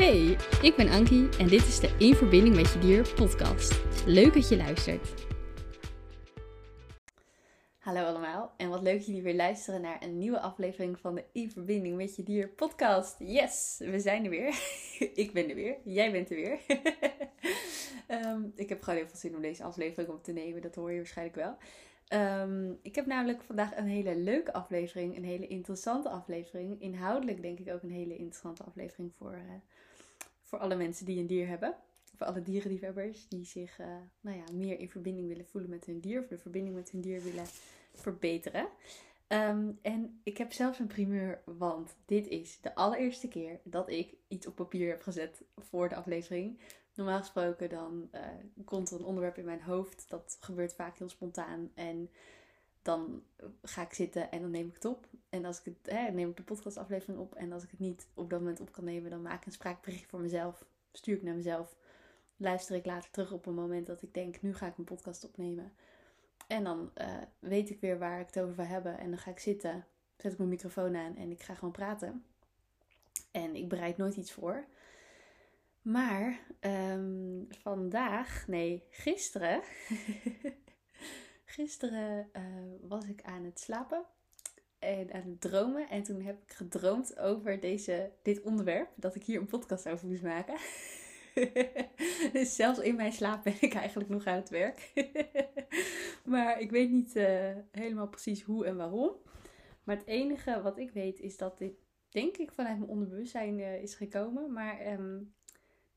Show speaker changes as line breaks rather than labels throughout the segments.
Hey, ik ben Ankie en dit is de In Verbinding met Je Dier podcast. Leuk dat je luistert. Hallo allemaal en wat leuk jullie weer luisteren naar een nieuwe aflevering van de In Verbinding met Je Dier podcast. Yes, we zijn er weer. ik ben er weer, jij bent er weer. Ehm, ik heb gewoon heel veel zin om deze aflevering op te nemen, dat hoor je waarschijnlijk wel. Ehm, ik heb namelijk vandaag een hele leuke aflevering, een hele interessante aflevering. Inhoudelijk denk ik ook een hele interessante aflevering voor, uh, voor alle mensen die een dier hebben. Voor alle dierenliefhebbers die zich uh, nou ja, meer in verbinding willen voelen met hun dier. Of de verbinding met hun dier willen verbeteren. Um, en ik heb zelfs een primeur, want dit is de allereerste keer dat ik iets op papier heb gezet voor de aflevering. Normaal gesproken dan uh, komt er een onderwerp in mijn hoofd. Dat gebeurt vaak heel spontaan. En dan ga ik zitten en dan neem ik het op. En als ik het, hè, neem ik de podcastaflevering op. En als ik het niet op dat moment op kan nemen, dan maak ik een spraakbericht voor mezelf. Stuur ik naar mezelf. Luister ik later terug op een moment dat ik denk, nu ga ik een podcast opnemen. En dan uh, weet ik weer waar ik het over wil hebben. En dan ga ik zitten, zet ik mijn microfoon aan en ik ga gewoon praten. En ik bereid nooit iets voor. Maar um, vandaag, nee, gisteren. gisteren uh, was ik aan het slapen en aan het dromen. En toen heb ik gedroomd over deze, dit onderwerp. Dat ik hier een podcast over moest maken. dus zelfs in mijn slaap ben ik eigenlijk nog aan het werk. maar ik weet niet uh, helemaal precies hoe en waarom. Maar het enige wat ik weet is dat dit, denk ik, vanuit mijn onderbewustzijn uh, is gekomen. Maar um,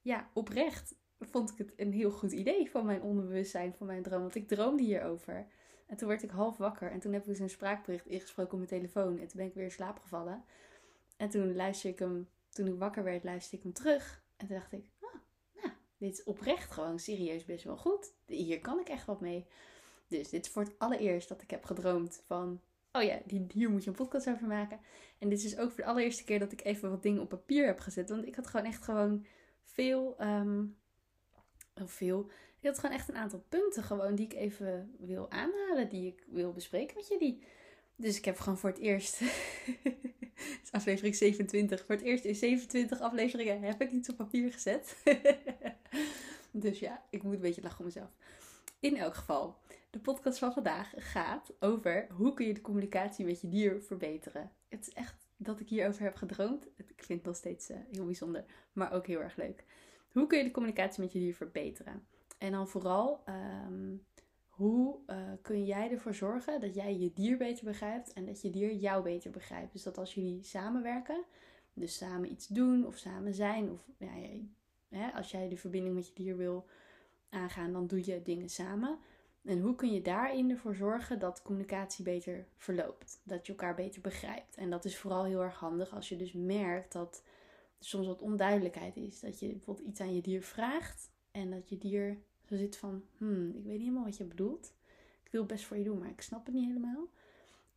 ja, oprecht vond ik het een heel goed idee van mijn onderbewustzijn, van mijn droom. Want ik droomde hierover. En toen werd ik half wakker. En toen heb ik dus een spraakbericht ingesproken op mijn telefoon. En toen ben ik weer in slaap gevallen. En toen luisterde ik hem, toen ik wakker werd, luisterde ik hem terug. En toen dacht ik, oh, nou, dit is oprecht gewoon serieus best wel goed. Hier kan ik echt wat mee. Dus dit is voor het allereerst dat ik heb gedroomd van, oh ja, hier moet je een podcast over maken. En dit is dus ook voor de allereerste keer dat ik even wat dingen op papier heb gezet. Want ik had gewoon echt gewoon veel, um, veel. Ik had gewoon echt een aantal punten gewoon die ik even wil aanhalen, die ik wil bespreken met jullie. Dus ik heb gewoon voor het eerst, aflevering 27, voor het eerst in 27 afleveringen heb ik iets op papier gezet. dus ja, ik moet een beetje lachen om mezelf. In elk geval, de podcast van vandaag gaat over hoe kun je de communicatie met je dier verbeteren. Het is echt dat ik hierover heb gedroomd. Ik vind het nog steeds uh, heel bijzonder, maar ook heel erg leuk. Hoe kun je de communicatie met je dier verbeteren? En dan vooral, um, hoe uh, kun jij ervoor zorgen dat jij je dier beter begrijpt en dat je dier jou beter begrijpt? Dus dat als jullie samenwerken, dus samen iets doen of samen zijn, of ja, hè, als jij de verbinding met je dier wil aangaan, dan doe je dingen samen. En hoe kun je daarin ervoor zorgen dat communicatie beter verloopt? Dat je elkaar beter begrijpt. En dat is vooral heel erg handig als je dus merkt dat soms wat onduidelijkheid is. Dat je bijvoorbeeld iets aan je dier vraagt en dat je dier zo zit van, hmm, ik weet niet helemaal wat je bedoelt. Ik wil het best voor je doen, maar ik snap het niet helemaal.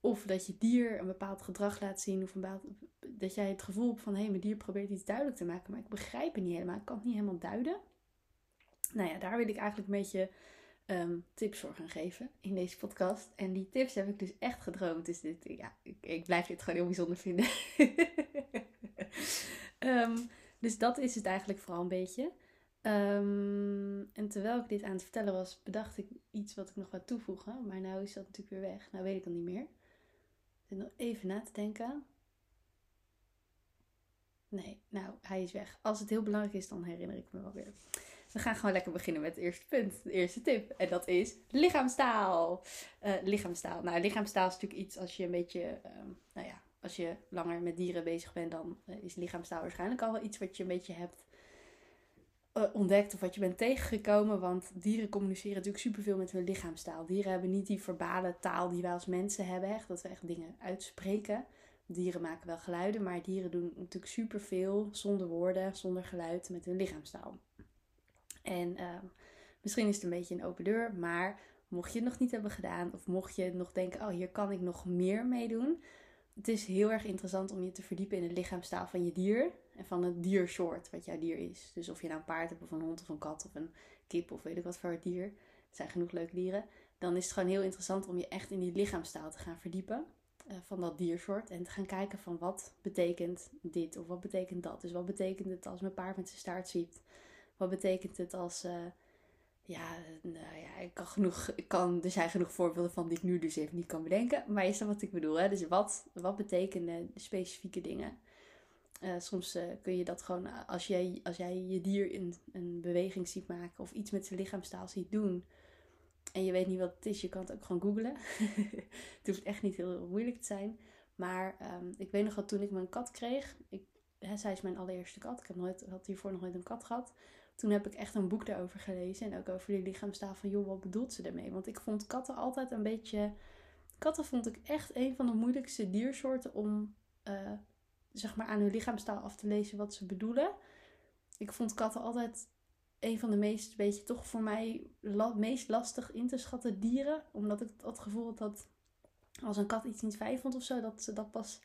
Of dat je dier een bepaald gedrag laat zien. Of een dat jij het gevoel hebt van, hé, hey, mijn dier probeert iets duidelijk te maken, maar ik begrijp het niet helemaal. Ik kan het niet helemaal duiden. Nou ja, daar wil ik eigenlijk een beetje um, tips voor gaan geven in deze podcast. En die tips heb ik dus echt gedroomd. Dus dit, ja, ik, ik blijf dit gewoon heel bijzonder vinden. um, dus dat is het eigenlijk vooral een beetje. Um, en terwijl ik dit aan het vertellen was, bedacht ik iets wat ik nog wou toevoegen. Maar nou is dat natuurlijk weer weg. Nou weet ik dan niet meer. Ik nog even na te denken. Nee, nou, hij is weg. Als het heel belangrijk is, dan herinner ik me wel weer. We gaan gewoon lekker beginnen met het eerste punt, de eerste tip. En dat is lichaamstaal. Uh, lichaamstaal. Nou, lichaamstaal is natuurlijk iets als je een beetje, um, nou ja, als je langer met dieren bezig bent, dan uh, is lichaamstaal waarschijnlijk al wel iets wat je een beetje hebt uh, ontdekt of wat je bent tegengekomen. Want dieren communiceren natuurlijk superveel met hun lichaamstaal. Dieren hebben niet die verbale taal die wij als mensen hebben, echt, dat we echt dingen uitspreken. Dieren maken wel geluiden, maar dieren doen natuurlijk superveel zonder woorden, zonder geluid met hun lichaamstaal. En uh, misschien is het een beetje een open deur, maar mocht je het nog niet hebben gedaan of mocht je nog denken, oh hier kan ik nog meer mee doen. Het is heel erg interessant om je te verdiepen in het lichaamstaal van je dier en van het diersoort wat jouw dier is. Dus of je nou een paard hebt of een hond of een kat of een kip of weet ik wat voor dier. Het zijn genoeg leuke dieren. Dan is het gewoon heel interessant om je echt in die lichaamstaal te gaan verdiepen. eh, van dat diersoort. En te gaan kijken van wat betekent dit of wat betekent dat. Dus wat betekent het als mijn paard met zijn staart ziet? Wat betekent het als... Uh, ja, nou ja, ik kan genoeg, ik kan, er zijn genoeg voorbeelden van die ik nu dus even niet kan bedenken. Maar is dat wat ik bedoel? Hè? Dus wat, wat betekenen specifieke dingen? Uh, soms uh, kun je dat gewoon, als jij, als jij je dier in een beweging ziet maken of iets met zijn lichaamstaal ziet doen, en je weet niet wat het is, je kan het ook gewoon googlen. het hoeft echt niet heel, moeilijk te zijn. Maar um, ik weet nog dat toen ik mijn kat kreeg, ik, hè, zij is mijn allereerste kat. Ik heb nooit, had hiervoor nog nooit een kat gehad. Toen heb ik echt een boek daarover gelezen. En ook over die lichaamstaal van, joh, wat bedoelt ze ermee? Want ik vond katten altijd een beetje... Katten vond ik echt een van de moeilijkste diersoorten om, uh, zeg maar, aan hun lichaamstaal af te lezen wat ze bedoelen. Ik vond katten altijd een van de meest, weet je, toch voor mij meest lastig in te schatten dieren. Omdat ik het gevoel had dat als een kat iets niet fijn vond of zo, dat ze dat pas,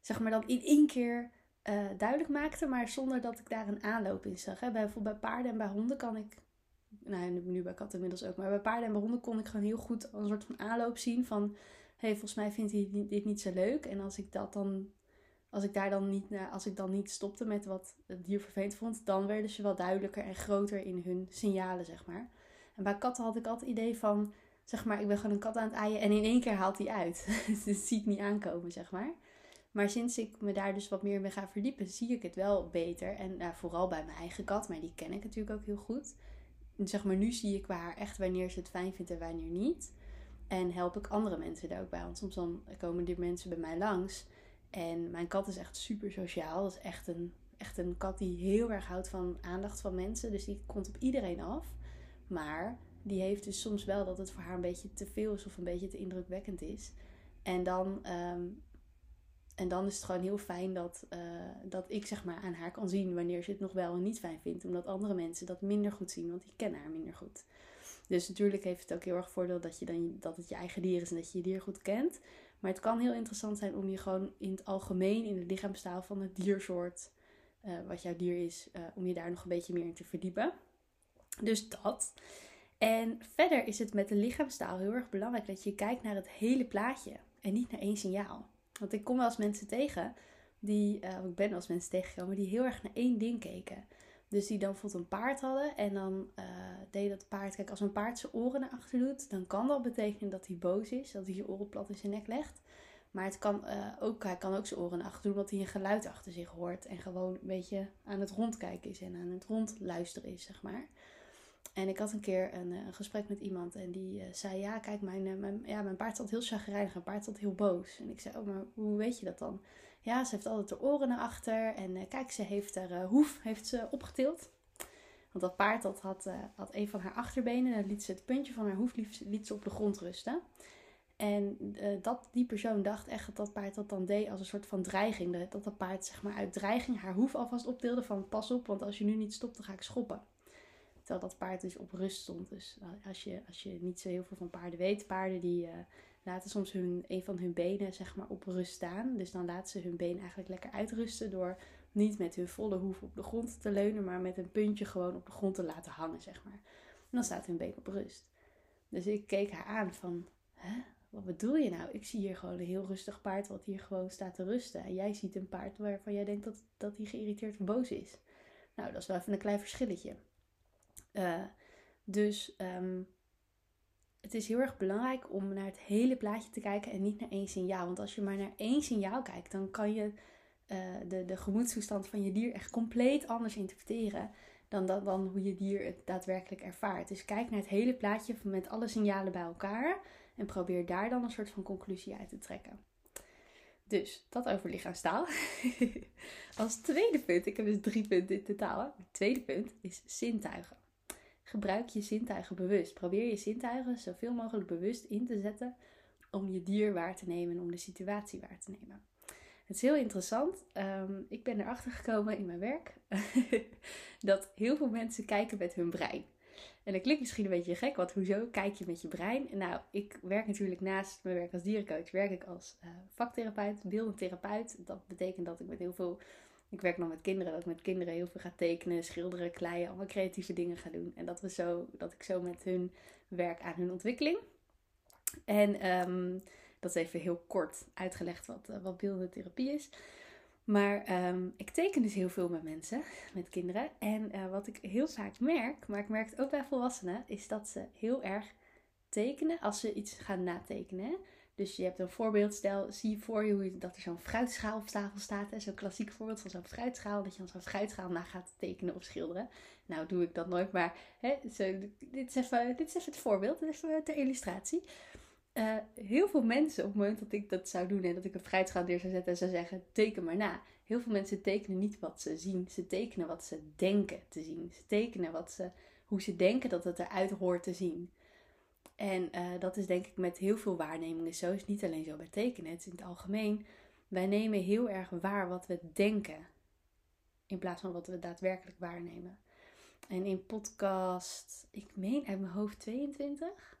zeg maar, dan in één keer uh, duidelijk maakte. Maar zonder dat ik daar een aanloop in zag. Hè. Bij, bijvoorbeeld bij paarden en bij honden kan ik, nou nu bij katten inmiddels ook, maar bij paarden en bij honden kon ik gewoon heel goed een soort van aanloop zien van, hey, volgens mij vindt hij dit niet zo leuk. En als ik dat dan als ik daar dan niet, als ik dan niet stopte met wat het dier vervelend vond, dan werden ze wel duidelijker en groter in hun signalen, zeg maar. En bij katten had ik altijd het idee van, zeg maar, ik ben gewoon een kat aan het aaien en in één keer haalt hij uit. dus het ziet niet aankomen, zeg maar. Maar sinds ik me daar dus wat meer mee ga verdiepen, zie ik het wel beter. En nou, vooral bij mijn eigen kat, maar die ken ik natuurlijk ook heel goed. Zeg maar, nu zie ik bij haar echt wanneer ze het fijn vindt en wanneer niet. En help ik andere mensen daar ook bij. Want soms dan komen die mensen bij mij langs. En mijn kat is echt super sociaal. Dat is echt een, echt een kat die heel erg houdt van aandacht van mensen. Dus die komt op iedereen af. Maar die heeft dus soms wel dat het voor haar een beetje te veel is of een beetje te indrukwekkend is. En dan, ehm, en dan is het gewoon heel fijn dat, uh, dat ik zeg maar aan haar kan zien wanneer ze het nog wel en niet fijn vindt. Omdat andere mensen dat minder goed zien, want die kennen haar minder goed. Dus natuurlijk heeft het ook heel erg voordeel dat, je dan, dat het je eigen dier is en dat je je dier goed kent. Maar het kan heel interessant zijn om je gewoon in het algemeen, in het lichaamstaal van het diersoort, uh, wat jouw dier is, uh, om je daar nog een beetje meer in te verdiepen. Dus dat. En verder is het met de lichaamstaal heel erg belangrijk dat je kijkt naar het hele plaatje en niet naar één signaal. Want ik kom wel eens mensen tegen, die, uh, ik ben wel eens mensen tegengekomen, die heel erg naar één ding keken. Dus die dan bijvoorbeeld een paard hadden en dan uh, deed dat paard, kijk als een paard zijn oren naar achter doet, dan kan dat betekenen dat hij boos is, dat hij je oren plat in zijn nek legt. Maar het kan, uh, ook, hij kan ook zijn oren naar achter doen, omdat hij een geluid achter zich hoort en gewoon een beetje aan het rondkijken is en aan het rondluisteren is, zeg maar. En ik had een keer een, eh, een gesprek met iemand en die zei: Ja, kijk, mijn, mijn, ja, mijn paard staat heel chagrijnig, mijn paard staat heel boos. En ik zei: Oh, maar hoe weet je dat dan? Ja, ze heeft altijd de oren naar achter. En kijk, ze heeft haar hoef heeft ze opgetild. Want dat paard dat had, had een van haar achterbenen. En liet ze het puntje van haar hoef liet, liet ze op de grond rusten. En dat, die persoon dacht echt dat dat paard dat dan deed als een soort van dreiging. Dat dat, dat paard zeg maar uit dreiging haar hoef alvast optilde van pas op, want als je nu niet stopt dan ga ik schoppen. Terwijl dat paard dus op rust stond. Dus als je, als je niet zo heel veel van paarden weet, paarden die laten soms hun, een van hun benen zeg maar, op rust staan. Dus dan laten ze hun been eigenlijk lekker uitrusten door niet met hun volle hoef op de grond te leunen, maar met een puntje gewoon op de grond te laten hangen, zeg maar. En dan staat hun been op rust. Dus ik keek haar aan van, hè, wat bedoel je nou? Ik zie hier gewoon een heel rustig paard wat hier gewoon staat te rusten. En jij ziet een paard waarvan jij denkt dat, dat hij geïrriteerd of boos is. Nou, dat is wel even een klein verschilletje. Uh, dus um, het is heel erg belangrijk om naar het hele plaatje te kijken en niet naar één signaal. Want als je maar naar één signaal kijkt, dan kan je uh, de, de gemoedstoestand van je dier echt compleet anders interpreteren dan, dan, dan hoe je dier het daadwerkelijk ervaart. Dus kijk naar het hele plaatje met alle signalen bij elkaar en probeer daar dan een soort van conclusie uit te trekken. Dus dat over lichaamstaal. Als tweede punt, ik heb dus drie punten in totaal. Het tweede punt is zintuigen. Gebruik je zintuigen bewust. Probeer je zintuigen zoveel mogelijk bewust in te zetten om je dier waar te nemen en om de situatie waar te nemen. Het is heel interessant. Um, ik ben erachter gekomen in mijn werk dat heel veel mensen kijken met hun brein. En dat klinkt misschien een beetje gek, want hoezo kijk je met je brein? Nou, ik werk natuurlijk naast mijn werk als dierencoach, werk ik als uh, vaktherapeut, beeldend therapeut. Dat betekent dat ik met heel veel ik werk nog met kinderen, dat ik met kinderen heel veel ga tekenen, schilderen, kleien, allemaal creatieve dingen ga doen. En dat, we zo, dat ik zo met hun werk aan hun ontwikkeling. En um, Dat is even heel kort uitgelegd wat, uh, wat beeldende therapie is. Maar ehm, ik teken dus heel veel met mensen, met kinderen. En uh, wat ik heel vaak merk, maar ik merk het ook bij volwassenen, is dat ze heel erg tekenen als ze iets gaan natekenen. Dus je hebt een voorbeeld, stel, zie je voor je hoe dat er zo'n fruitschaal op tafel staat. Zo'n klassiek voorbeeld van zo'n fruitschaal, dat je dan zo'n fruitschaal na gaat tekenen of schilderen. Nou, doe ik dat nooit, maar hè, zo, dit, is even, dit is even het voorbeeld, dit even ter illustratie. Uh, heel veel mensen, op het moment dat ik dat zou doen en dat ik een fruitschaal neer zou zetten en zou zeggen, teken maar na. Heel veel mensen tekenen niet wat ze zien, ze tekenen wat ze denken te zien. Ze tekenen wat ze, hoe ze denken dat het eruit hoort te zien. En uh, dat is denk ik met heel veel waarnemingen zo. is niet alleen zo bij tekenen, het is in het algemeen. Wij nemen heel erg waar wat we denken, in plaats van wat we daadwerkelijk waarnemen. En in podcast, ik meen uit mijn hoofd 22,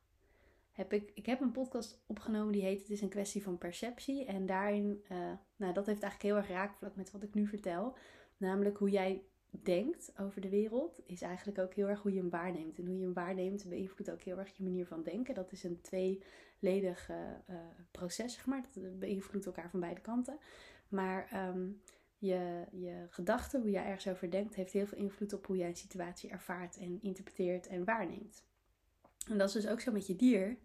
heb ik, ik heb een podcast opgenomen die heet Het is een kwestie van perceptie. En daarin, uh, nou dat heeft eigenlijk heel erg raakvlak met wat ik nu vertel. Namelijk hoe jij denkt over de wereld, is eigenlijk ook heel erg hoe je hem waarneemt. En hoe je hem waarneemt beïnvloedt ook heel erg je manier van denken. Dat is een tweeledig uh, proces, zeg maar. Dat beïnvloedt elkaar van beide kanten. Maar um, je, je gedachten, hoe jij ergens over denkt, heeft heel veel invloed op hoe jij een situatie ervaart en interpreteert en waarneemt. En dat is dus ook zo met je dier.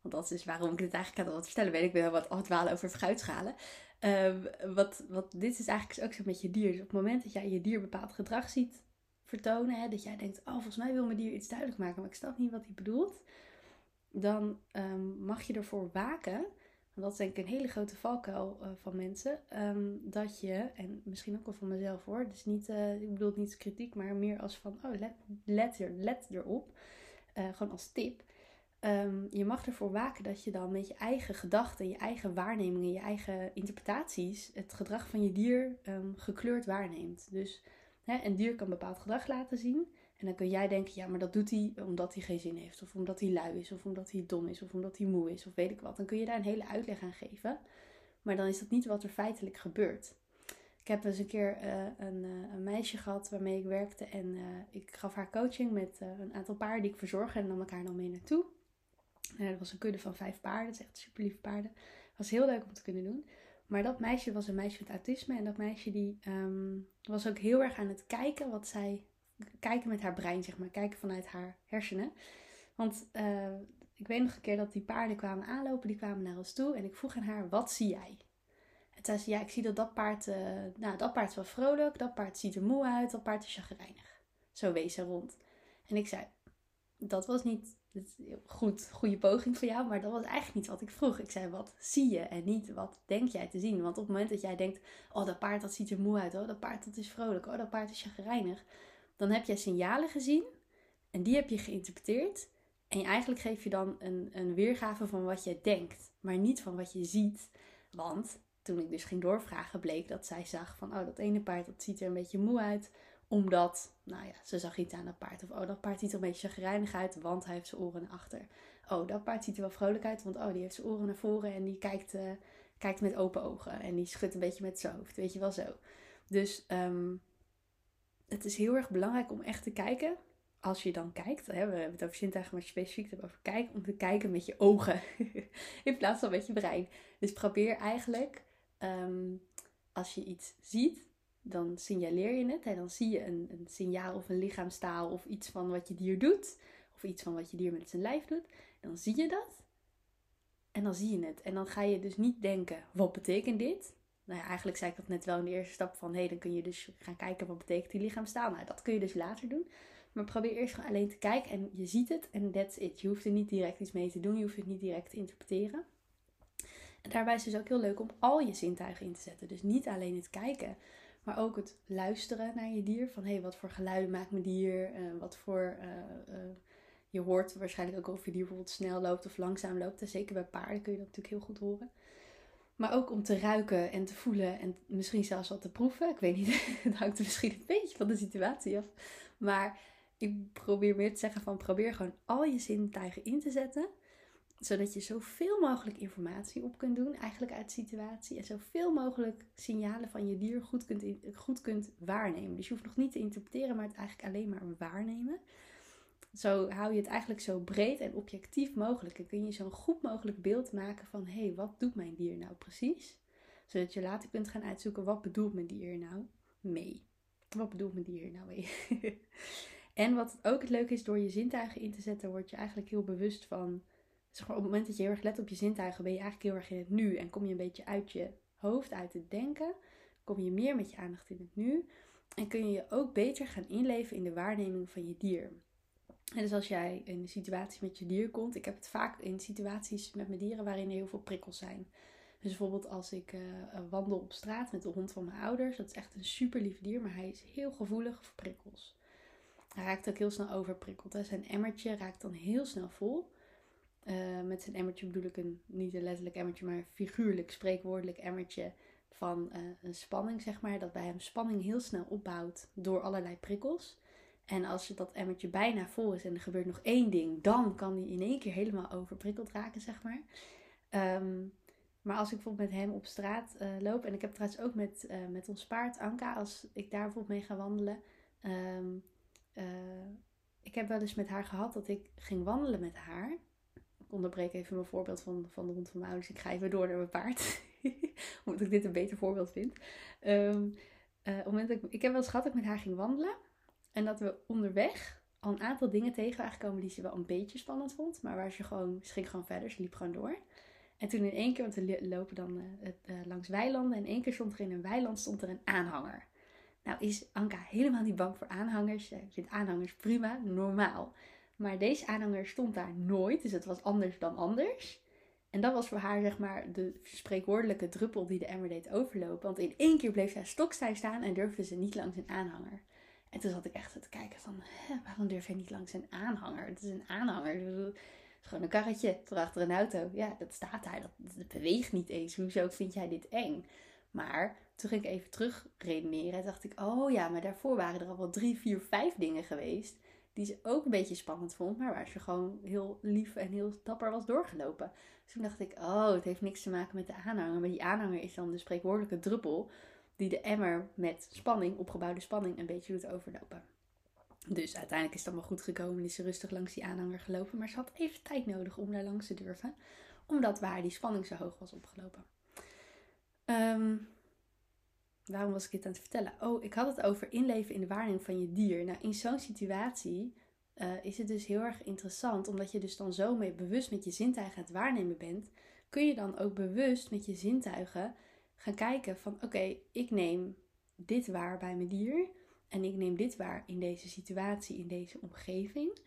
Want dat is waarom ik dit eigenlijk aan het vertellen ben. Ik ben wat aan het dwalen over fruitschalen. Uh, wat, wat, dit is eigenlijk ook zo met je dier. Dus op het moment dat jij je dier bepaald gedrag ziet vertonen, hè, dat jij denkt, oh volgens mij wil mijn dier iets duidelijk maken, maar ik snap niet wat hij bedoelt, dan um, mag je ervoor waken, want dat is denk ik een hele grote valkuil uh, van mensen, um, dat je, en misschien ook wel van mezelf hoor, dus niet, uh, ik bedoel niet kritiek, maar meer als van, oh let, let, er, let erop, gewoon als tip Um, je mag ervoor waken dat je dan met je eigen gedachten, je eigen waarnemingen, je eigen interpretaties het gedrag van je dier um, gekleurd waarneemt. Dus hè, een dier kan bepaald gedrag laten zien. En dan kun jij denken, ja, maar dat doet hij omdat hij geen zin heeft. Of omdat hij lui is. Of omdat hij dom is. Of omdat hij moe is. Of weet ik wat. Dan kun je daar een hele uitleg aan geven. Maar dan is dat niet wat er feitelijk gebeurt. Ik heb eens een keer uh, een, uh, een, meisje gehad waarmee ik werkte. En uh, ik gaf haar coaching met een aantal paarden die ik verzorgde. En nam elkaar dan mee naartoe. Uh, dat was een kudde van vijf paarden. Dat is echt super lieve paarden. Was heel leuk om te kunnen doen. Maar dat meisje was een meisje met autisme. En dat meisje die um, was ook heel erg aan het kijken wat zij... Kijken met haar brein, zeg maar. Kijken vanuit haar hersenen. Want uh, ik weet nog een keer dat die paarden kwamen aanlopen. Die kwamen naar ons toe. En ik vroeg aan haar, wat zie jij? En zei ze, ja, ik zie dat dat paard... Uh, nou, dat paard is wel vrolijk. Dat paard ziet er moe uit. Dat paard is chagrijnig. Zo wees ze rond. En ik zei, dat was niet goed, goede poging voor jou, maar dat was eigenlijk niet wat ik vroeg. Ik zei, wat zie je en niet wat denk jij te zien? Want op het moment dat jij denkt, oh dat paard dat ziet er moe uit, oh dat paard dat is vrolijk, oh dat paard is chagrijnig. Dan heb jij signalen gezien en die heb je geïnterpreteerd. En eigenlijk geef je dan een, een weergave van wat je denkt, maar niet van wat je ziet. Want toen ik dus ging doorvragen, bleek dat zij zag van, oh dat ene paard dat ziet er een beetje moe uit omdat, nou ja, ze zag iets aan dat paard. Of, oh, dat paard ziet er een beetje chagrijnig uit, want hij heeft zijn oren naar achter. Oh, dat paard ziet er wel vrolijk uit, want oh, die heeft zijn oren naar voren en die kijkt, uh, kijkt met open ogen. En die schudt een beetje met zijn hoofd, weet je wel zo. Dus um, het is heel erg belangrijk om echt te kijken. Als je dan kijkt, hè, we hebben het over zintuigen, maar specifiek over kijken, om te kijken met je ogen. In plaats van met je brein. Dus probeer eigenlijk, um, als je iets ziet, dan signaleer je het. En dan zie je een, een signaal of een lichaamstaal of iets van wat je dier doet. Of iets van wat je dier met zijn lijf doet. Dan zie je dat. En dan zie je het. En dan ga je dus niet denken, wat betekent dit? Nou eigenlijk zei ik dat net wel in de eerste stap van... hé, hey, dan kun je dus gaan kijken wat betekent die lichaamstaal. Nou, dat kun je dus later doen. Maar probeer eerst gewoon alleen te kijken en je ziet het en that's it. Je hoeft er niet direct iets mee te doen. Je hoeft het niet direct te interpreteren. En daarbij is het dus ook heel leuk om al je zintuigen in te zetten. Dus niet alleen het kijken, maar ook het luisteren naar je dier. Van hé, hey, wat voor geluiden maakt mijn dier? Uh, wat voor. Uh, uh, je hoort waarschijnlijk ook of je dier bijvoorbeeld snel loopt of langzaam loopt. En zeker bij paarden kun je dat natuurlijk heel goed horen. Maar ook om te ruiken en te voelen en misschien zelfs wat te proeven. Ik weet niet, het hangt er misschien een beetje van de situatie af. Maar ik probeer meer te zeggen van probeer gewoon al je zintuigen in te zetten zodat je zoveel mogelijk informatie op kunt doen, eigenlijk uit de situatie. En zoveel mogelijk signalen van je dier goed kunt, goed kunt waarnemen. Dus je hoeft nog niet te interpreteren, maar het eigenlijk alleen maar waarnemen. Zo hou je het eigenlijk zo breed en objectief mogelijk. En kun je zo'n goed mogelijk beeld maken van hé, hey, wat doet mijn dier nou precies? Zodat je later kunt gaan uitzoeken wat bedoelt mijn dier nou mee. Wat bedoelt mijn dier nou mee? en wat ook het leuke is, door je zintuigen in te zetten, word je eigenlijk heel bewust van. Zeg op het moment dat je heel erg let op je zintuigen, ben je eigenlijk heel erg in het nu. En kom je een beetje uit je hoofd, uit het denken. Kom je meer met je aandacht in het nu. En kun je je ook beter gaan inleven in de waarneming van je dier. En dus als jij in een situatie met je dier komt, ik heb het vaak in situaties met mijn dieren waarin er heel veel prikkels zijn. Dus bijvoorbeeld als ik uh, wandel op straat met de hond van mijn ouders, dat is echt een super lief dier, maar hij is heel gevoelig voor prikkels. Hij raakt ook heel snel overprikkeld. Hè. Zijn emmertje raakt dan heel snel vol. Uh, met zijn emmertje bedoel ik een, niet een letterlijk emmertje, maar figuurlijk, spreekwoordelijk emmertje van uh, een spanning, zeg maar. Dat bij hem spanning heel snel opbouwt door allerlei prikkels. En als dat emmertje bijna vol is en er gebeurt nog één ding, dan kan hij in één keer helemaal overprikkeld raken, zeg maar. Um, maar als ik bijvoorbeeld met hem op straat uh, loop, en ik heb trouwens ook met, met ons paard Anka, als ik daar bijvoorbeeld mee ga wandelen. Uh, ik heb wel eens met haar gehad dat ik ging wandelen met haar. Onderbreek even mijn voorbeeld van, van de hond van mijn ouders. Ik ga even door naar mijn paard. Omdat ik dit een beter voorbeeld vind. Um, op moment dat ik, ik heb wel eens gehad dat ik met haar ging wandelen. En dat we onderweg al een aantal dingen tegen waren gekomen die ze wel een beetje spannend vond. Maar waar ze gewoon, ze ging gewoon verder, ze liep gewoon door. En toen in één keer, want we lopen dan uh, uh, langs weilanden. En in één keer stond er in een weiland stond er een aanhanger. Nou is Anka helemaal niet bang voor aanhangers. Ik vind aanhangers prima, normaal. Maar deze aanhanger stond daar nooit. Dus het was anders dan anders. En dat was voor haar zeg maar de spreekwoordelijke druppel die de emmer deed overlopen. Want in één keer bleef zij stokstijf staan en durfde ze niet langs een aanhanger. En toen zat ik echt te kijken van, waarom durf je niet langs een aanhanger? Het is een aanhanger gewoon een karretje achter een auto. Ja, dat staat daar. Dat, beweegt niet eens. Hoezo vind jij dit eng? Maar toen ging ik even terug redeneren. En dacht ik, oh ja, maar daarvoor waren er al wel drie, vier, vijf dingen geweest. Die ze ook een beetje spannend vond. Maar waar ze gewoon heel lief en heel dapper was doorgelopen. Dus toen dacht ik, oh, het heeft niks te maken met de aanhanger. Maar die aanhanger is dan de spreekwoordelijke druppel. Die de emmer met spanning, opgebouwde spanning, een beetje doet overlopen. Dus uiteindelijk is het allemaal goed gekomen en is ze rustig langs die aanhanger gelopen. Maar ze had even tijd nodig om daar langs te durven. Omdat waar die spanning zo hoog was opgelopen. Um, waarom was ik dit aan het vertellen? Oh, ik had het over inleven in de waarneming van je dier. Nou, in zo'n situatie uh, is het dus heel erg interessant. Omdat je dus dan zo mee bewust met je zintuigen aan het waarnemen bent. Kun je dan ook bewust met je zintuigen gaan kijken van... Oké, ik neem dit waar bij mijn dier... En ik neem dit waar in deze situatie, in deze omgeving.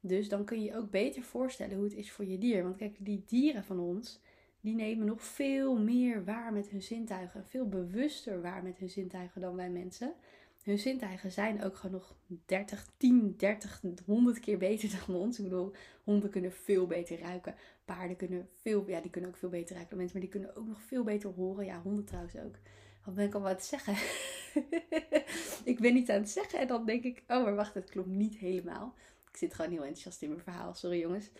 Dus dan kun je ook beter voorstellen hoe het is voor je dier. Want kijk, die dieren van ons, die nemen nog veel meer waar met hun zintuigen. Veel bewuster waar met hun zintuigen dan wij mensen. Hun zintuigen zijn ook gewoon nog 30, 10, 30, 100 keer beter dan ons. Ik bedoel, honden kunnen veel beter ruiken. Paarden kunnen veel, ja, die kunnen ook veel beter ruiken dan mensen. Maar die kunnen ook nog veel beter horen. Ja, honden trouwens ook. Wat ben ik al aan het zeggen? ik ben niet aan het zeggen en dan denk ik, oh maar wacht, het klopt niet helemaal. Ik zit gewoon heel enthousiast in mijn verhaal, sorry jongens.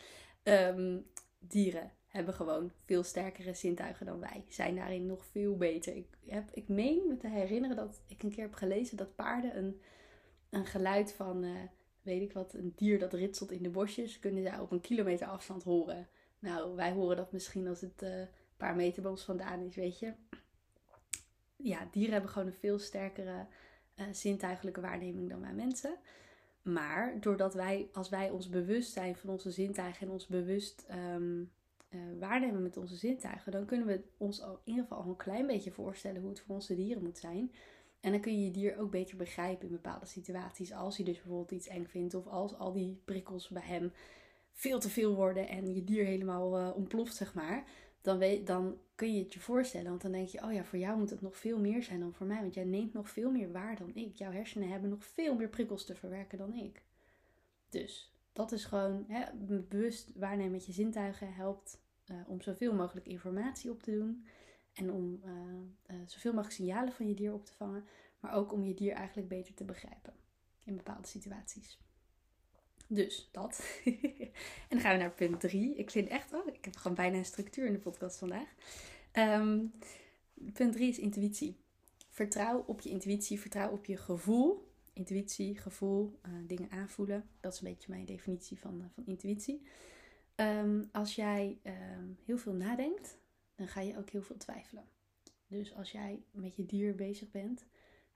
Um, dieren hebben gewoon veel sterkere zintuigen dan wij. Zijn daarin nog veel beter. Ik, heb, ik meen me te herinneren dat ik een keer heb gelezen dat paarden een, een geluid van, uh, weet ik wat, een dier dat ritselt in de bosjes, kunnen zij op een kilometer afstand horen. Nou, wij horen dat misschien als het uh, een paar meter bij ons vandaan is, weet je ja, dieren hebben gewoon een veel sterkere uh, zintuigelijke waarneming dan wij mensen. Maar doordat wij, als wij ons bewust zijn van onze zintuigen en ons bewust um, uh, waarnemen met onze zintuigen, dan kunnen we ons al, in ieder geval al een klein beetje voorstellen hoe het voor onze dieren moet zijn. En dan kun je je dier ook beter begrijpen in bepaalde situaties. Als hij dus bijvoorbeeld iets eng vindt of als al die prikkels bij hem veel te veel worden en je dier helemaal uh, ontploft, zeg maar dan, weet, dan kun je het je voorstellen. Want dan denk je, oh ja, voor jou moet het nog veel meer zijn dan voor mij. Want jij neemt nog veel meer waar dan ik. Jouw hersenen hebben nog veel meer prikkels te verwerken dan ik. Dus dat is gewoon hè, bewust waarnemen met je zintuigen helpt uh, om zoveel mogelijk informatie op te doen. En om uh, uh, zoveel mogelijk signalen van je dier op te vangen. Maar ook om je dier eigenlijk beter te begrijpen in bepaalde situaties. Dus dat. en dan gaan we naar punt 3. Ik vind echt, oh, ik heb gewoon bijna een structuur in de podcast vandaag. Um, punt 3 is intuïtie. Vertrouw op je intuïtie, vertrouw op je gevoel intuïtie, gevoel, uh, dingen aanvoelen. Dat is een beetje mijn definitie van, uh, van intuïtie. Um, als jij um, heel veel nadenkt, dan ga je ook heel veel twijfelen. Dus als jij met je dier bezig bent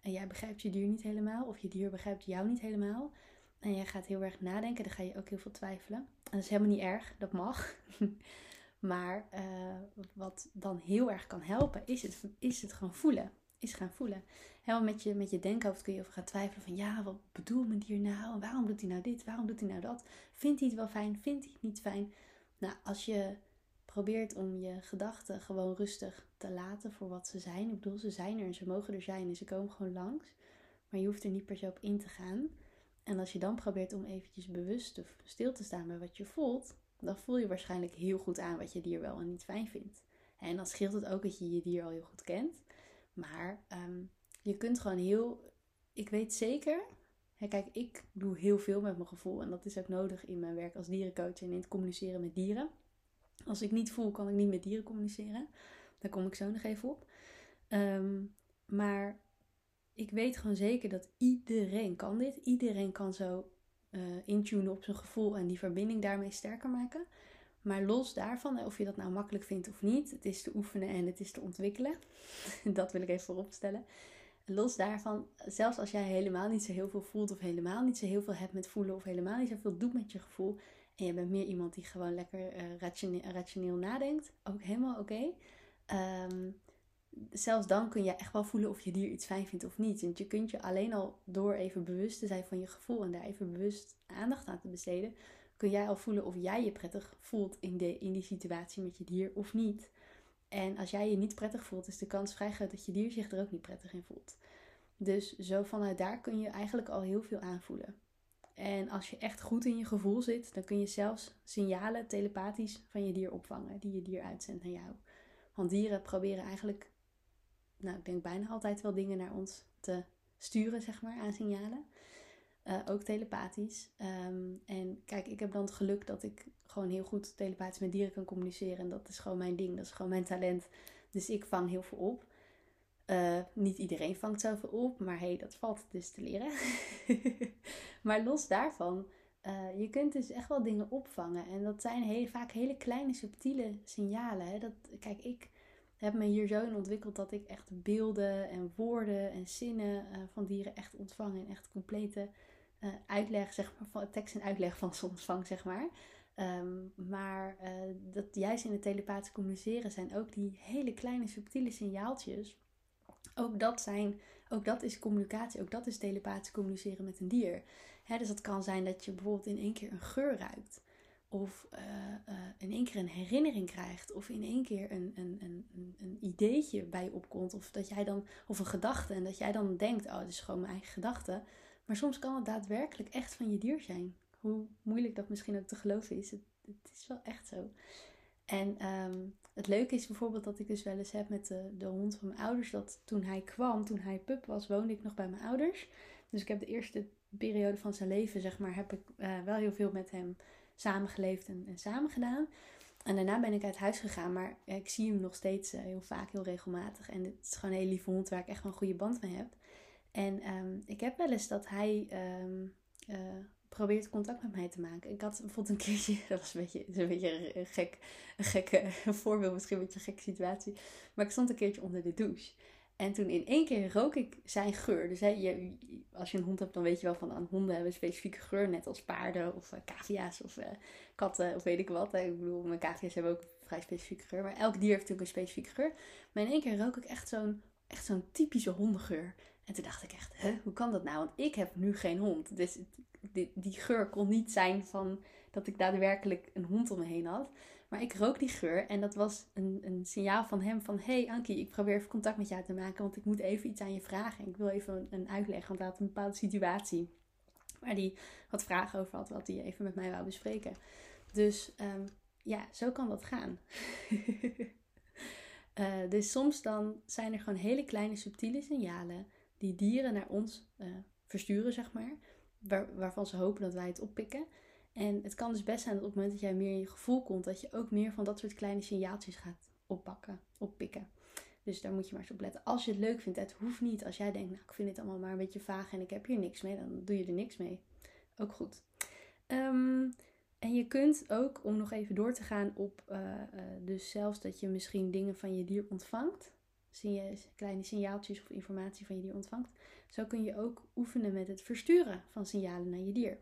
en jij begrijpt je dier niet helemaal, of je dier begrijpt jou niet helemaal, en jij gaat heel erg nadenken, dan ga je ook heel veel twijfelen. En dat is helemaal niet erg, dat mag. maar uh, wat dan heel erg kan helpen, is het, is het gewoon voelen. Is gaan voelen. Helemaal met je, met je denkhoofd kun je over gaan twijfelen van ja, wat bedoelt mijn dier nou? Waarom doet hij nou dit? Waarom doet hij nou dat? Vindt hij het wel fijn? Vindt hij het niet fijn? Nou, als je probeert om je gedachten gewoon rustig te laten voor wat ze zijn. Ik bedoel, ze zijn er en ze mogen er zijn en ze komen gewoon langs. Maar je hoeft er niet per se op in te gaan. En als je dan probeert om eventjes bewust of stil te staan bij wat je voelt, dan voel je waarschijnlijk heel goed aan wat je dier wel en niet fijn vindt. En dan scheelt het ook dat je je dier al heel goed kent. Maar um, je kunt gewoon heel. Ik weet zeker. Hè, kijk, ik doe heel veel met mijn gevoel. En dat is ook nodig in mijn werk als dierencoach en in het communiceren met dieren. Als ik niet voel, kan ik niet met dieren communiceren. Daar kom ik zo nog even op. Um, maar ik weet gewoon zeker dat iedereen kan dit. Iedereen kan zo uh, intunen op zijn gevoel en die verbinding daarmee sterker maken. Maar los daarvan, of je dat nou makkelijk vindt of niet, het is te oefenen en het is te ontwikkelen. dat wil ik even vooropstellen. Los daarvan, zelfs als jij helemaal niet zo heel veel voelt of helemaal niet zo heel veel hebt met voelen of helemaal niet zo veel doet met je gevoel en je bent meer iemand die gewoon lekker uh, rationeel, nadenkt, ook helemaal oké. Ehm, zelfs dan kun je echt wel voelen of je dier iets fijn vindt of niet. Want je kunt je alleen al door even bewust te zijn van je gevoel en daar even bewust aandacht aan te besteden, kun jij al voelen of jij je prettig voelt in, de, in die situatie met je dier of niet. En als jij je niet prettig voelt, is de kans vrij groot dat je dier zich er ook niet prettig in voelt. Dus zo vanuit daar kun je eigenlijk al heel veel aanvoelen. En als je echt goed in je gevoel zit, dan kun je zelfs signalen telepathisch van je dier opvangen, die je dier uitzendt naar jou. Want dieren proberen eigenlijk nou, ik denk bijna altijd wel dingen naar ons te sturen, zeg maar, aan signalen. Uh, ook telepathisch. Um, en kijk, ik heb dan het geluk dat ik gewoon heel goed telepathisch met dieren kan communiceren. En dat is gewoon mijn ding, dat is gewoon mijn talent. Dus ik vang heel veel op. Uh, niet iedereen vangt zoveel op, maar hey, dat valt dus te leren. maar los daarvan, uh, je kunt dus echt wel dingen opvangen. En dat zijn heel, vaak hele kleine, subtiele signalen. Hè? Dat, kijk, ik heb me hier zo in ontwikkeld dat ik echt beelden en woorden en zinnen van dieren echt ontvang. En echt complete uh, uitleg, zeg maar, van, tekst en uitleg van ontvang, zeg maar. Um, maar uh, dat juist in het telepathisch communiceren zijn ook die hele kleine subtiele signaaltjes. Ook dat, zijn, ook dat is communicatie, ook dat is telepathisch communiceren met een dier. Dus het kan zijn dat je bijvoorbeeld in één keer een geur ruikt. Of uh, in één keer een herinnering krijgt. Of in één keer een, een, een, een ideetje bij je opkomt. Of, dat jij dan, of een gedachte. En dat jij dan denkt, oh, het is gewoon mijn eigen gedachte. Maar soms kan het daadwerkelijk echt van je dier zijn. Hoe moeilijk dat misschien ook te geloven is. Het, is wel echt zo. En um, het leuke is bijvoorbeeld dat ik dus wel eens heb met de, de hond van mijn ouders. Dat toen hij kwam, toen hij pup was, woonde ik nog bij mijn ouders. Dus ik heb de eerste periode van zijn leven, zeg maar, heb ik uh, wel heel veel met hem samengeleefd en, en samen gedaan. En daarna ben ik uit huis gegaan, maar ik zie hem nog steeds uh, heel vaak, heel regelmatig. En het is gewoon een hele lieve hond waar ik echt wel een goede band mee heb. En um, ik heb wel eens dat hij um, probeert contact met mij te maken. Ik had bijvoorbeeld een keertje, dat was een beetje, een, beetje gek, een gekke voorbeeld, misschien een beetje een gekke situatie. Maar ik stond een keertje onder de douche. En toen in één keer rook ik zijn geur. Dus je, als je een hond hebt, dan weet je wel van aan honden hebben een specifieke geur. Net als paarden of uh, cavia's of uh, katten of weet ik wat. Ik bedoel, mijn cavia's hebben ook een vrij specifieke geur. Maar elk dier heeft natuurlijk een specifieke geur. Maar in één keer rook ik echt zo'n echt zo'n typische hondengeur. En toen dacht ik echt, hoe kan dat nou? Want ik heb nu geen hond. Dus die, geur kon niet zijn van dat ik daadwerkelijk een hond om me heen had. Maar ik rook die geur en dat was een, een signaal van hem van... Hey Ankie, ik probeer even contact met jou te maken, want ik moet even iets aan je vragen. Ik wil even een, een uitleg, want hij had een bepaalde situatie waar hij wat vragen over had, wat hij even met mij wou bespreken. Dus um, ja, zo kan dat gaan. uh, dus soms dan zijn er gewoon hele kleine subtiele signalen die dieren naar ons uh, versturen, zeg maar. Waar, waarvan ze hopen dat wij het oppikken. En het kan dus best zijn dat op het moment dat jij meer in je gevoel komt, dat je ook meer van dat soort kleine signaaltjes gaat oppakken, oppikken. Dus daar moet je maar eens op letten. Als je het leuk vindt, het hoeft niet. Als jij denkt, nou, ik vind het allemaal maar een beetje vaag en ik heb hier niks mee, dan doe je er niks mee. Ook goed. Ehm, en je kunt ook, om nog even door te gaan op, uh, dus zelfs dat je misschien dingen van je dier ontvangt, je kleine signaaltjes of informatie van je dier ontvangt, zo kun je ook oefenen met het versturen van signalen naar je dier.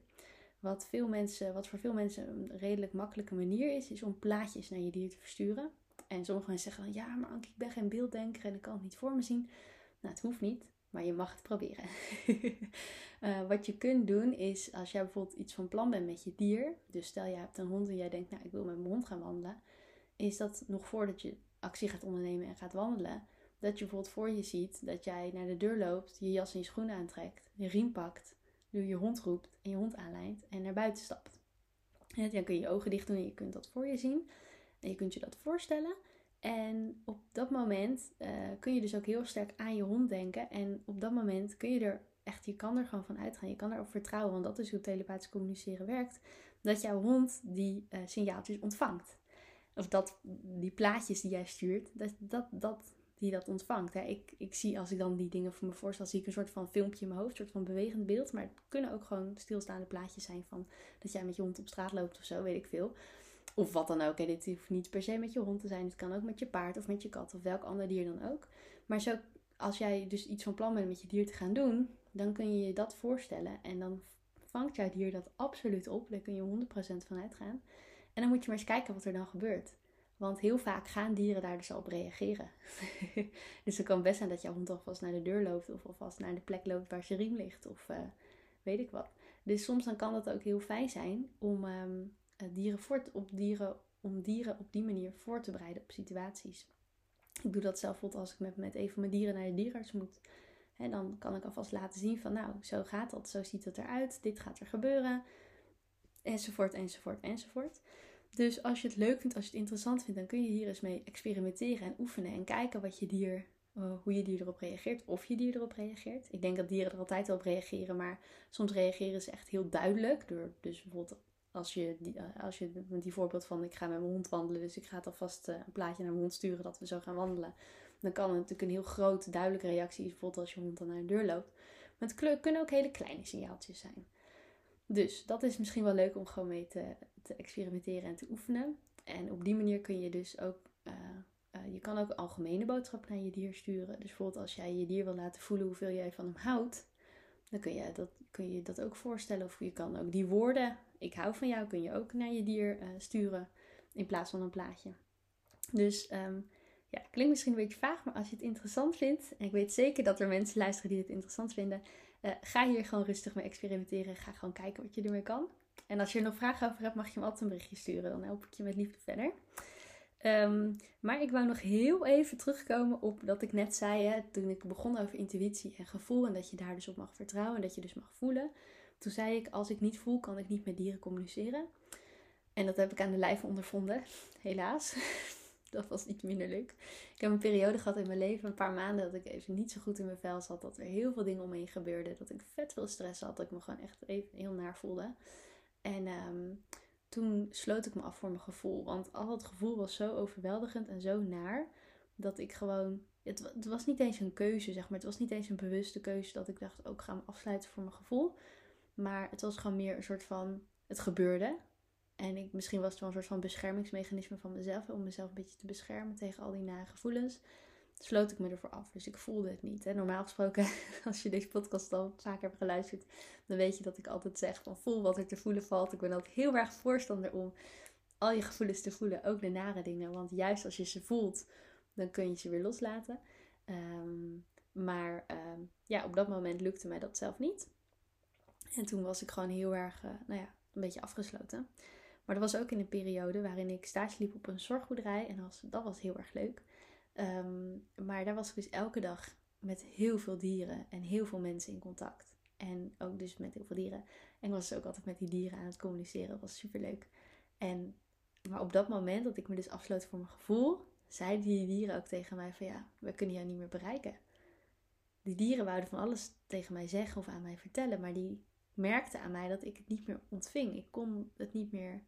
Wat, veel mensen, wat voor veel mensen een redelijk makkelijke manier is, is om plaatjes naar je dier te versturen. En sommige mensen zeggen dan, ja, maar Anke, ik ben geen beelddenker en ik kan het niet voor me zien. Nou, het hoeft niet, maar je mag het proberen. uh, wat je kunt doen is, als jij bijvoorbeeld iets van plan bent met je dier, dus stel je hebt een hond en jij denkt, nou, ik wil met mijn hond gaan wandelen, is dat nog voordat je actie gaat ondernemen en gaat wandelen, dat je bijvoorbeeld voor je ziet dat jij naar de deur loopt, je jas en je schoenen aantrekt, je riem pakt, nu je hond roept en je hond aanlijnt en naar buiten stapt. Dan kun je je ogen dicht doen en je kunt dat voor je zien. En je kunt je dat voorstellen. En op dat moment uh, kun je dus ook heel sterk aan je hond denken. En op dat moment kun je er echt, je kan er gewoon van uitgaan. Je kan erop vertrouwen, want dat is hoe telepathisch communiceren werkt. Dat jouw hond die uh, signaaltjes ontvangt. Of dat die plaatjes die jij stuurt, dat, dat, dat die dat ontvangt. Hè. Ik, ik zie als ik dan die dingen voor me voorstel, zie ik een soort van filmpje in mijn hoofd, een soort van bewegend beeld. Maar het kunnen ook gewoon stilstaande plaatjes zijn van dat jij met je hond op straat loopt of zo, weet ik veel. Of wat dan ook. Hè. Dit hoeft niet per se met je hond te zijn. Het kan ook met je paard of met je kat of welk ander dier dan ook. Maar zo, als jij dus iets van plan bent met je dier te gaan doen, dan kun je je dat voorstellen. En dan vangt jouw dier dat absoluut op. Daar kun je 100% van uitgaan. En dan moet je maar eens kijken wat er dan gebeurt. Want heel vaak gaan dieren daar dus al op reageren. dus het kan best zijn dat jouw hond alvast naar de deur loopt of alvast naar de plek loopt waar zijn riem ligt of uh, weet ik wat. Dus soms dan kan het ook heel fijn zijn om, um, dieren voort, op dieren, om dieren op die manier voor te bereiden op situaties. Ik doe dat zelf bijvoorbeeld als ik met, met een van mijn dieren naar de dierenarts moet. En dan kan ik alvast laten zien van nou, zo gaat dat, zo ziet het eruit, dit gaat er gebeuren. Enzovoort, enzovoort, enzovoort. Dus als je het leuk vindt, als je het interessant vindt, dan kun je hier eens mee experimenteren en oefenen en kijken wat je dier, uh, hoe je dier erop reageert, of je dier erop reageert. Ik denk dat dieren er altijd op reageren, maar soms reageren ze echt heel duidelijk. Door, dus bijvoorbeeld als je, uh, als je die voorbeeld van ik ga met mijn hond wandelen, dus ik ga het alvast uh, een plaatje naar mijn hond sturen dat we zo gaan wandelen. Dan kan het natuurlijk een heel grote, duidelijke reactie, bijvoorbeeld als je hond dan naar de deur loopt. Maar het kunnen ook hele kleine signaaltjes zijn. Dus dat is misschien wel leuk om gewoon mee te, te experimenteren en te oefenen. En op die manier kun je dus ook. Uh, je kan ook algemene boodschappen naar je dier sturen. Dus bijvoorbeeld als jij je dier wil laten voelen hoeveel jij van hem houdt. Dan kun je dat, kun je dat ook voorstellen. Of je kan ook die woorden, ik hou van jou, kun je ook naar je dier uh, sturen. In plaats van een plaatje. Dus um, ja, klinkt misschien een beetje vaag, maar als je het interessant vindt, en ik weet zeker dat er mensen luisteren die het interessant vinden, uh, ga hier gewoon rustig mee experimenteren. Ga gewoon kijken wat je ermee kan. En als je er nog vragen over hebt, mag je me altijd een berichtje sturen. Dan help ik je met liefde verder. Um, maar ik wou nog heel even terugkomen op dat ik net zei, hè, toen ik begon over intuïtie en gevoel. En dat je daar dus op mag vertrouwen en dat je dus mag voelen. Toen zei ik, als ik niet voel, kan ik niet met dieren communiceren. En dat heb ik aan de lijf ondervonden, helaas. dat was iets minder leuk. Ik heb een periode gehad in mijn leven, een paar maanden, dat ik even niet zo goed in mijn vel zat. Dat er heel veel dingen omheen gebeurden. Dat ik vet veel stress had. Dat ik me gewoon echt even heel naar voelde. En um, toen sloot ik me af voor mijn gevoel. Want al het gevoel was zo overweldigend en zo naar. Dat ik gewoon. Het, het, was niet eens een keuze, zeg maar. Het was niet eens een bewuste keuze dat ik dacht: ook oh, ga me afsluiten voor mijn gevoel. Maar het was gewoon meer een soort van. Het gebeurde. En ik, misschien was het wel een soort van beschermingsmechanisme van mezelf. Om mezelf een beetje te beschermen tegen al die nare gevoelens. Sloot ik me ervoor af. Dus ik voelde het niet. Hè. Normaal gesproken, als je deze podcast al vaak hebt geluisterd. Dan weet je dat ik altijd zeg van voel wat er te voelen valt. Ik ben altijd heel erg voorstander om al je gevoelens te voelen. Ook de nare dingen. Want juist als je ze voelt, dan kun je ze weer loslaten. Um, maar um, ja, op dat moment lukte mij dat zelf niet. En toen was ik gewoon heel erg, uh, nou ja, een beetje afgesloten. Maar dat was ook in een periode waarin ik stage liep op een zorgboerderij. En dat was, heel erg leuk. Um, maar daar was ik dus elke dag met heel veel dieren en heel veel mensen in contact. En ook dus met heel veel dieren. En ik was dus ook altijd met die dieren aan het communiceren. Dat was super leuk. En, maar op dat moment dat ik me dus afsloot voor mijn gevoel, zeiden die dieren ook tegen mij van ja, we kunnen jou niet meer bereiken. Die dieren wouden van alles tegen mij zeggen of aan mij vertellen, maar die merkten aan mij dat ik het niet meer ontving. Ik kon het niet meer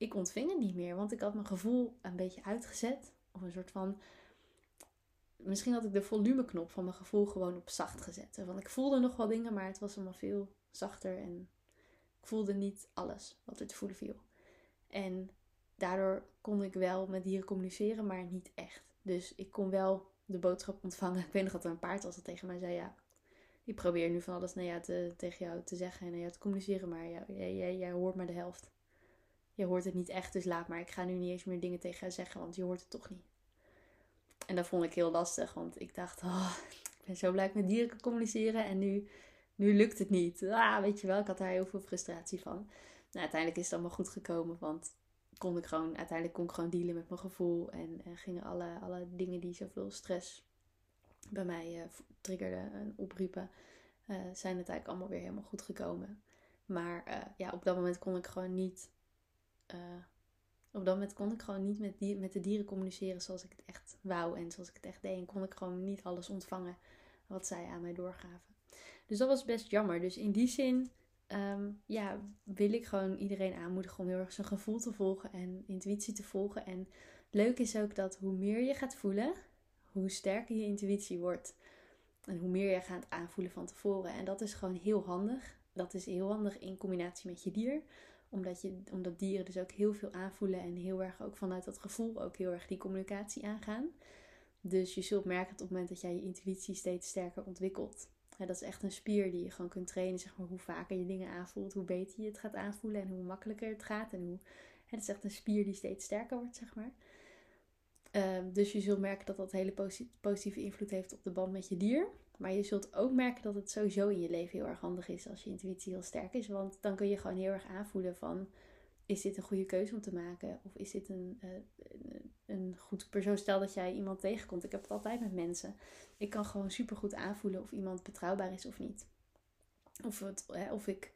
ik ontving het niet meer, want ik had mijn gevoel een beetje uitgezet. Of een soort van misschien had ik de volumeknop van mijn gevoel gewoon op zacht gezet. Want ik voelde nog wel dingen, maar het was allemaal veel zachter. En ik voelde niet alles wat er te voelen viel. En daardoor kon ik wel met dieren communiceren, maar niet echt. Dus ik kon wel de boodschap ontvangen. Ik weet nog dat er een paard was dat tegen mij zei: Ja, ik probeer nu van alles naar jou te, tegen jou te zeggen en naar jou te communiceren, maar jij, jij, jij hoort maar de helft. Je hoort het niet echt, dus laat maar. Ik ga nu niet eens meer dingen tegen jou zeggen, want je hoort het toch niet. En dat vond ik heel lastig, want ik dacht, oh, ik ben zo blij met dieren communiceren en nu, nu lukt het niet. Ah, weet je wel, ik had daar heel veel frustratie van. Nou, uiteindelijk is het allemaal goed gekomen, want kon ik gewoon, uiteindelijk kon ik gewoon dealen met mijn gevoel en, en gingen alle, alle dingen die zoveel stress bij mij uh, triggerden en opriepen, uh, zijn het eigenlijk allemaal weer helemaal goed gekomen. Maar uh, ja, op dat moment kon ik gewoon niet op dat moment kon ik gewoon niet met, met de dieren communiceren zoals ik het echt wou en zoals ik het echt deed. En kon ik gewoon niet alles ontvangen wat zij aan mij doorgaven. Dus dat was best jammer. Dus in die zin um, ja, wil ik gewoon iedereen aanmoedigen om heel erg zijn gevoel te volgen en intuïtie te volgen. En leuk is ook dat hoe meer je gaat voelen, hoe sterker je intuïtie wordt. En hoe meer je gaat aanvoelen van tevoren. En dat is gewoon heel handig. Dat is heel handig in combinatie met je dier omdat, je, omdat dieren dus ook heel veel aanvoelen en heel erg ook vanuit dat gevoel ook heel erg die communicatie aangaan. Dus je zult merken dat op het moment dat jij je intuïtie steeds sterker ontwikkelt. dat is echt een spier die je gewoon kunt trainen. Zeg maar, hoe vaker je dingen aanvoelt, hoe beter je het gaat aanvoelen en hoe makkelijker het gaat. En hoe, het is echt een spier die steeds sterker wordt, zeg maar. Ehm, dus je zult merken dat dat hele positieve invloed heeft op de band met je dier. Maar je zult ook merken dat het sowieso in je leven heel erg handig is als je intuïtie heel sterk is. Want dan kun je gewoon heel erg aanvoelen van... Is dit een goede keuze om te maken? Of is dit een, uh, een goed persoon? Stel dat jij iemand tegenkomt. Ik heb het altijd met mensen. Ik kan gewoon super goed aanvoelen of iemand betrouwbaar is of niet. Of, het, of ik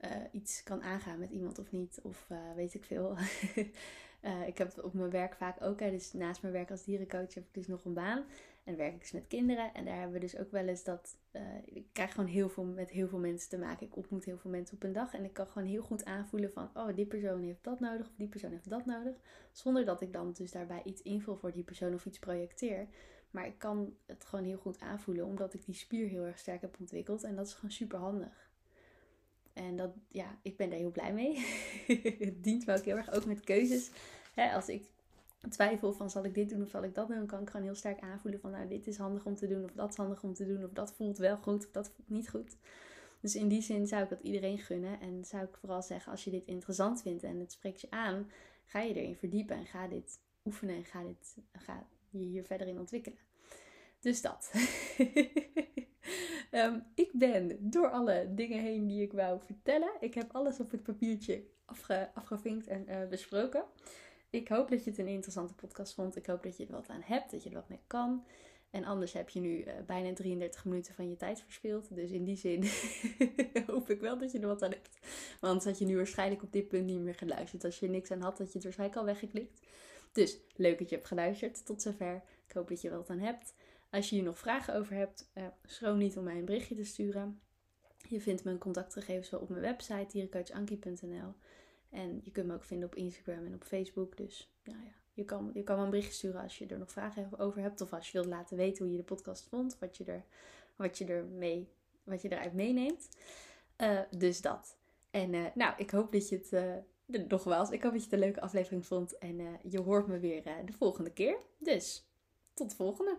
uh, iets kan aangaan met iemand of niet. Of uh, weet ik veel. ik heb op mijn werk vaak ook. Hè, dus naast mijn werk als dierencoach heb ik dus nog een baan. En werk ik dus met kinderen. En daar hebben we dus ook wel eens dat. Uh, ik krijg gewoon heel veel met heel veel mensen te maken. Ik ontmoet heel veel mensen op een dag. En ik kan gewoon heel goed aanvoelen van. Oh, die persoon heeft dat nodig. Of die persoon heeft dat nodig. Zonder dat ik dan dus daarbij iets invul voor die persoon of iets projecteer. Maar ik kan het gewoon heel goed aanvoelen. Omdat ik die spier heel erg sterk heb ontwikkeld. En dat is gewoon super handig. En dat, ja, ik ben daar heel blij mee. het dient me ook heel erg. Ook met keuzes. als ik twijfel van zal ik dit doen of zal ik dat doen, kan ik gewoon heel sterk aanvoelen van nou dit is handig om te doen of dat is handig om te doen of dat voelt wel goed of dat voelt niet goed. Dus in die zin zou ik dat iedereen gunnen en zou ik vooral zeggen als je dit interessant vindt en het spreekt je aan, ga je erin verdiepen en ga dit oefenen en ga, dit, ga je hier verder in ontwikkelen. Dus dat. um, ik ben door alle dingen heen die ik wou vertellen. Ik heb alles op het papiertje afge, afgevinkt en uh, besproken. Ik hoop dat je het een interessante podcast vond. Ik hoop dat je er wat aan hebt, dat je er wat mee kan. En anders heb je nu uh, bijna 33 minuten van je tijd verspild. Dus in die zin hoop ik wel dat je er wat aan hebt. Want had je nu waarschijnlijk op dit punt niet meer geluisterd. Als je niks aan had, had je het waarschijnlijk al weggeklikt. Dus leuk dat je hebt geluisterd tot zover. Ik hoop dat je er wat aan hebt. Als je hier nog vragen over hebt, uh, schroom niet om mij een berichtje te sturen. Je vindt mijn contactgegevens wel op mijn website dierencoachankie.nl. En je kunt me ook vinden op Instagram en op Facebook. Dus nou ja, je kan, je kan me een berichtje sturen als je er nog vragen over hebt. Of als je wilt laten weten hoe je de podcast vond. Wat je, er, wat je, er mee, wat je eruit meeneemt. Uh, dus dat. En uh, nou, ik hoop dat je het... Uh, nogmaals, ik hoop dat je het een leuke aflevering vond. En je hoort me weer de volgende keer. Dus, tot de volgende.